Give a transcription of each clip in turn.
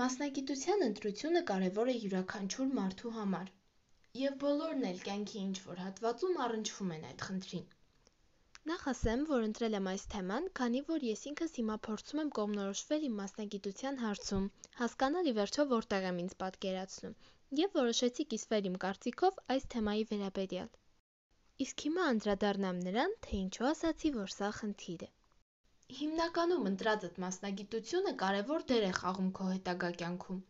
Մասնագիտության ընտրությունը կարևոր է յուրաքանչյուր մարդու համար, և բոլորն էլ կյանքի ինչ-որ հատվածում առնչվում են այդ խնդրին։ Նախ ասեմ, որ ընտրել եմ այս թեման, քանի որ ես ինքս հիմա փորձում եմ կողմնորոշվել իմ մասնագիտության հարցում, հասկանալ ի վերջո որտեղ եմ ինձ պատկերացնում, և որոշեցի կիսվել իմ կարծիքով այս թեմայի վերաբերյալ։ Իսկ հիմա անդրադառնամ նրան, թե ինչու ասացի, որ սա խնդիր է։ Հիմնականում ընտրածդ մասնագիտությունը կարևոր դեր է խաղում քո հետագա կյանքում,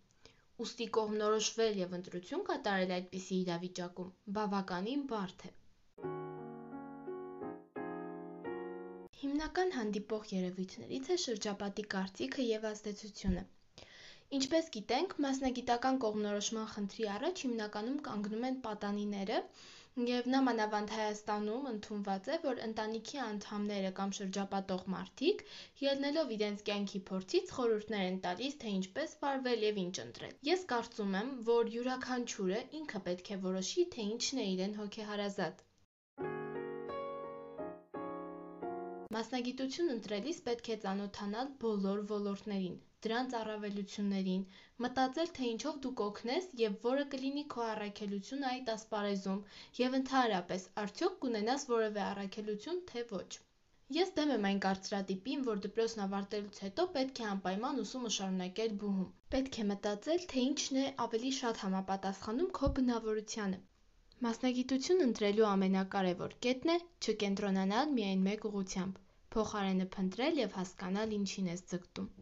ուստի կողմնորոշվել և ընտրություն կատարել այդպիսի իրավիճակում բավականին բարդ է։ Հիմնական հանդիպող երևույթներից է շրջապատի կարծիքը և ազդեցությունը։ Ինչպես գիտենք, մասնագիտական կողմնորոշման խնդրի առաջ հիմնականում կանգնում են պատանիները, և նամանավանդ Հայաստանում ընդունված է, որ ընտանիքի անդամները կամ շրջապատող մարդիկ, ելնելով իրենց կյանքի փորձից, խորհուրդներ են տալիս, թե ինչպես վարվել և ինչ ընտրել։ Ես կարծում եմ, որ յուրաքանչյուրը ինքը պետք է որոշի, թե ինչն է իրեն հոգեհարազատ։ Մասնագիտություն ընտրելիս պետք է ծանոթանալ բոլոր ոլորտներին, դրանց առավելություններին, մտածել, թե ինչով դու կօգնես և որը կլինի քո առաքելությունը այդ ասպարեզում, և ընդհանրապես, արդյոք կունենաս որևէ առաքելություն, թե ոչ։ Ես դեմ եմ այն կարծրատիպին, որ դպրոցն ավարտելուց հետո պետք է անպայման ուսումը շարունակել բուհում։ Պետք է մտածել, թե ինչն է ավելի շատ համապատասխանում քո բնավորությանը։ Մասնագիտություն ընտրելու ամենակարևոր կետն է չկենտրոնանալ միայն մեկ ուղղությամբ, փոխարենը փնտրել եւ հասկանալ ինչին ես ձգտում։